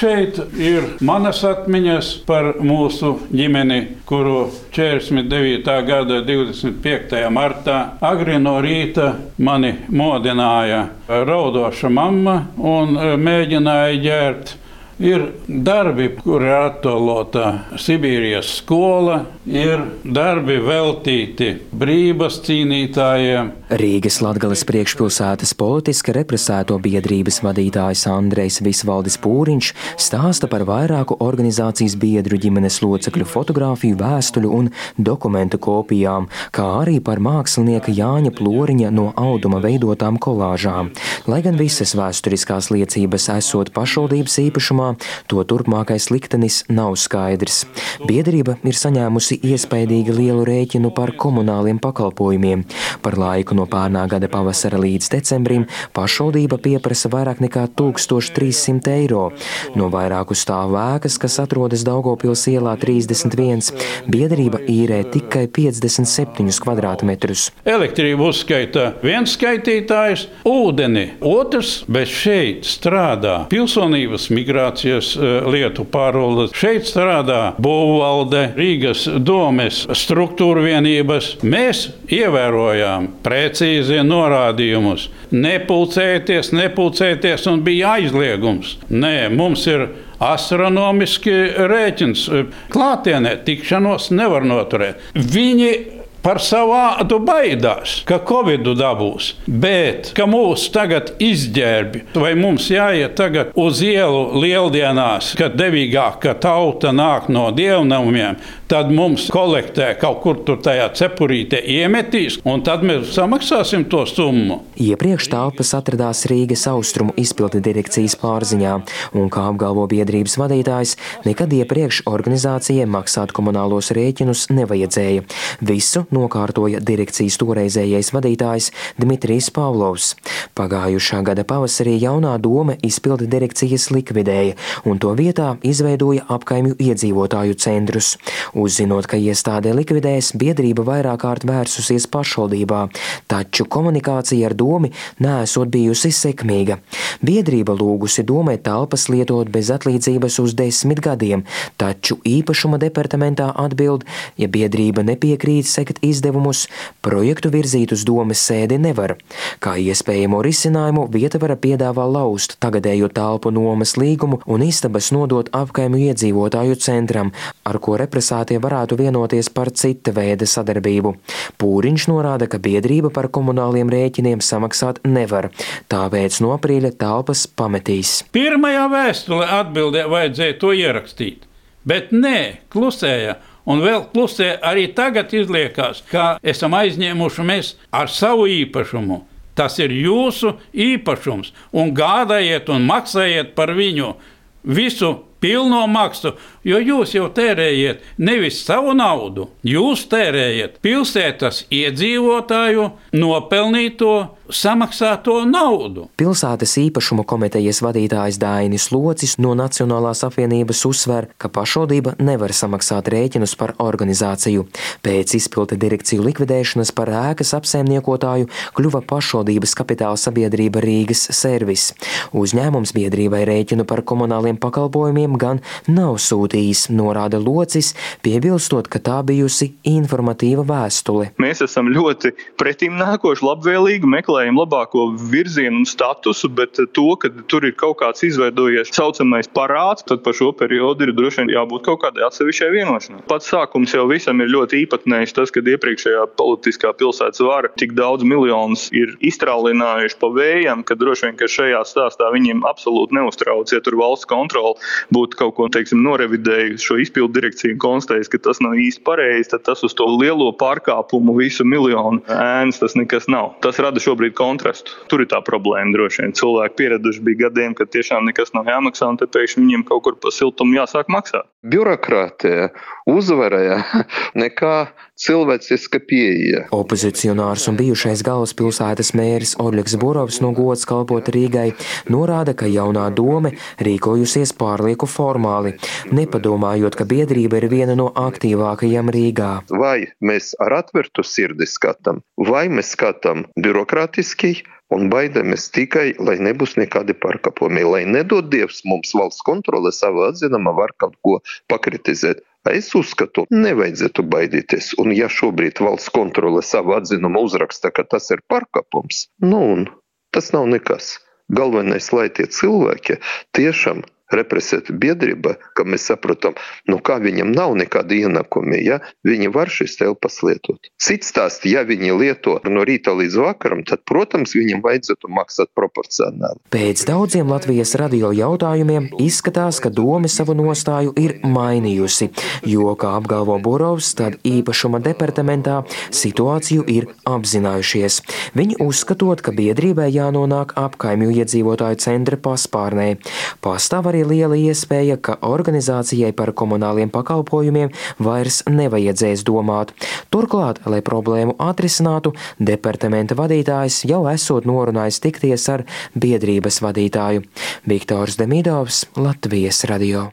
šeit ir manas atmiņas par mūsu ģimeni, kuru 49. gada 25. martā agri no rīta mani modināja raudoša mamma un mēģināja ģērt Ir darbi, kur ir attēlota Sibīrijas skola, ir darbi veltīti brīvības cīnītājiem. Rīgas Latgales priekšpilsētas politiski represēto biedrības vadītājs Andrejs Visvaldis Pūriņš stāsta par vairāku organizācijas biedru ģimenes locekļu fotografiju, vēstuļu un dokumentu kopijām, kā arī par mākslinieka Jāņa Ploriņa no auduma veidotām kolāžām. Lai gan visas vēsturiskās liecības esot pašvaldības īpašumā, to turpmākais liktenis nav skaidrs. Biedrība ir saņēmusi iespaidīgi lielu rēķinu par komunāliem pakalpojumiem. Par laiku no pārnā gada pavasara līdz decembrim pašvaldība pieprasa vairāk nekā 1300 eiro. No vairāku stāvu ēkas, kas atrodas Daugopils ielā 31, biedrība īrē tikai 57 kvadrātmetrus. Elektrību uzskaita viens skaitītājs, ūdeni otrs, bet šeit strādā pilsonības migrācija migrācijas eh, lietu pārvaldes. Šeit strādā būvvalde, Rīgas domes struktūra vienības. Mēs ievērojām precīzi norādījumus. Nepulcēties, nepulcēties, un bija aizliegums. Nē, mums ir astronomiski rēķins. Klātienē tikšanos nevar noturēt. Viņi par savu vārdu baidās, ka Covid dabūs. Bet, ka mūs tagad izģērbi, vai mums jāiet tagad uz ielu lieldienās, kad devīgāka tauta nāk no dievnamiem, tad mums kolektē kaut kur tur tajā cepurītē iemetīs, un tad mēs samaksāsim to summu. Iepriekš telpas atradās Rīgas austrumu izpildu direkcijas pārziņā, un, kā apgalvo biedrības vadītājs, nekad iepriekš organizācijai maksāt komunālos rēķinus nevajadzēja. Visu nokārtoja direkcijas toreizējais vadītājs Dmitrijs Pavlovs. Pagājušā gada pavasarī jaunā doma izpildu direkcijas likvidēja, un to vietā izveidoja apkaimju iedzīvotāju centrus. Uzzinot, ka iestāde likvidēs, biedrība vairāk kārt vērsusies pašvaldībā, taču komunikācija ar domu nesot bijusi sekmīga. Biedrība lūgusi domē telpas lietot bez atlīdzības uz desmit gadiem, taču īpašuma departamentā atbild, ja biedrība nepiekrīt sekt izdevumus, projektu virzīt uz domes sēdi nevar. Kā iespējamo risinājumu vieta var piedāvā laust tagadējo telpu nomas līgumu un istabas nodot apkaimu iedzīvotāju centram, ar ko represēti deputātie varētu vienoties par cita veida sadarbību. Pūriņš norāda, ka biedrība par komunāliem rēķiniem samaksāt nevar, tāpēc no aprīļa telpas pametīs. Pirmajā vēstulē atbildē vajadzēja to ierakstīt, bet nē, klusēja. Un vēl klusē arī tagad izliekās, ka esam aizņēmuši mēs ar savu īpašumu. Tas ir jūsu īpašums, un gādājiet un maksājiet par viņu visu pilno maksu, jo jūs jau tērējat nevis savu naudu, jūs tērējat pilsētas iedzīvotāju nopelnīto samaksāto naudu. Pilsētas īpašuma komitejas vadītājs Dainis Locis no Nacionālās apvienības uzsver, ka pašvaldība nevar samaksāt rēķinus par organizāciju. Pēc izpilda direkciju likvidēšanas par ēkas apsaimniekotāju kļuva pašvaldības kapitāla sabiedrība Rīgas servis. Uzņēmums biedrībai rēķinu par komunāliem pakalpojumiem gan nav sūtījis, norāda Locis, piebilstot, ka tā bijusi informatīva vēstule. Mēs esam ļoti pretim nākoši, labvēlīgi, meklējam labāko virzienu un statusu, bet to, ka tur ir kaut kāds izveidojies saucamais parāds, tad par šo periodu ir droši vien jābūt kaut kādai atsevišķai vienošanai. Pats sākums jau visam ir ļoti īpatnējs, tas, kad iepriekšējā politiskā pilsētas vara tik daudz miljonus ir iztrālinājuši pa vējam, ka droši vien, ka šajā stāstā viņiem absolūti neuztrauc, ja tur valsts kontrola būtu kaut ko teiksim, norevidējusi šo izpildu direkciju un konstatējusi, ka tas nav īsti pareizi, tad tas uz to lielo pārkāpumu visu miljonu ēnas tas nekas nav. Tas rada šobrīd kontrastu. Tur ir tā problēma droši vien. Cilvēki pieraduši bija gadiem, kad tiešām nekas nav jāmaksā, un te pēkšņi viņiem kaut kur pa siltumu jāsāk maksāt. Birokrātija uzvarēja nekā cilvēciska pieeja. Opozicionārs un bijušais galvaspilsētas mērs Oļegs Borovs no gods kalpot Rīgai norāda, ka jaunā dome rīkojusies pārlieku formāli, nepadomājot, ka biedrība ir viena no aktīvākajām Rīgā. Vai mēs ar atvertu sirdi skatām, vai mēs skatām birokrātiju politiski un baidamies tikai, lai nebūs nekādi pārkāpumi, lai nedod Dievs mums valsts kontrole savu atzinumā var kaut ko pakritizēt. Es uzskatu, nevajadzētu baidīties. Un, ja šobrīd valsts kontrole savu atzinumu uzraksta, ka tas ir pārkāpums, nu, un tas nav nekas. Galvenais, lai tie cilvēki tiešām represēta biedrība, ka mēs saprotam, nu kā viņam nav nekāda ienākuma, ja viņi var šīs telpas lietot. Cits stāsts, ja viņi lieto no rīta līdz vakaram, tad, protams, viņam vajadzētu maksāt proporcionāli. Pēc daudziem Latvijas radio jautājumiem izskatās, ka doma savu nostāju ir mainījusi, jo, kā apgalvo Borovs, tad īpašuma departamentā situāciju ir apzinājušies. Viņi uzskatot, ka biedrībai jānonāk apkaimju iedzīvotāju centra paspārnē. Pastāv arī arī liela iespēja, ka organizācijai par komunāliem pakalpojumiem vairs nevajadzēs domāt. Turklāt, lai problēmu atrisinātu, departamenta vadītājs jau esot norunājis tikties ar biedrības vadītāju. Viktors Demidovs, Latvijas radio.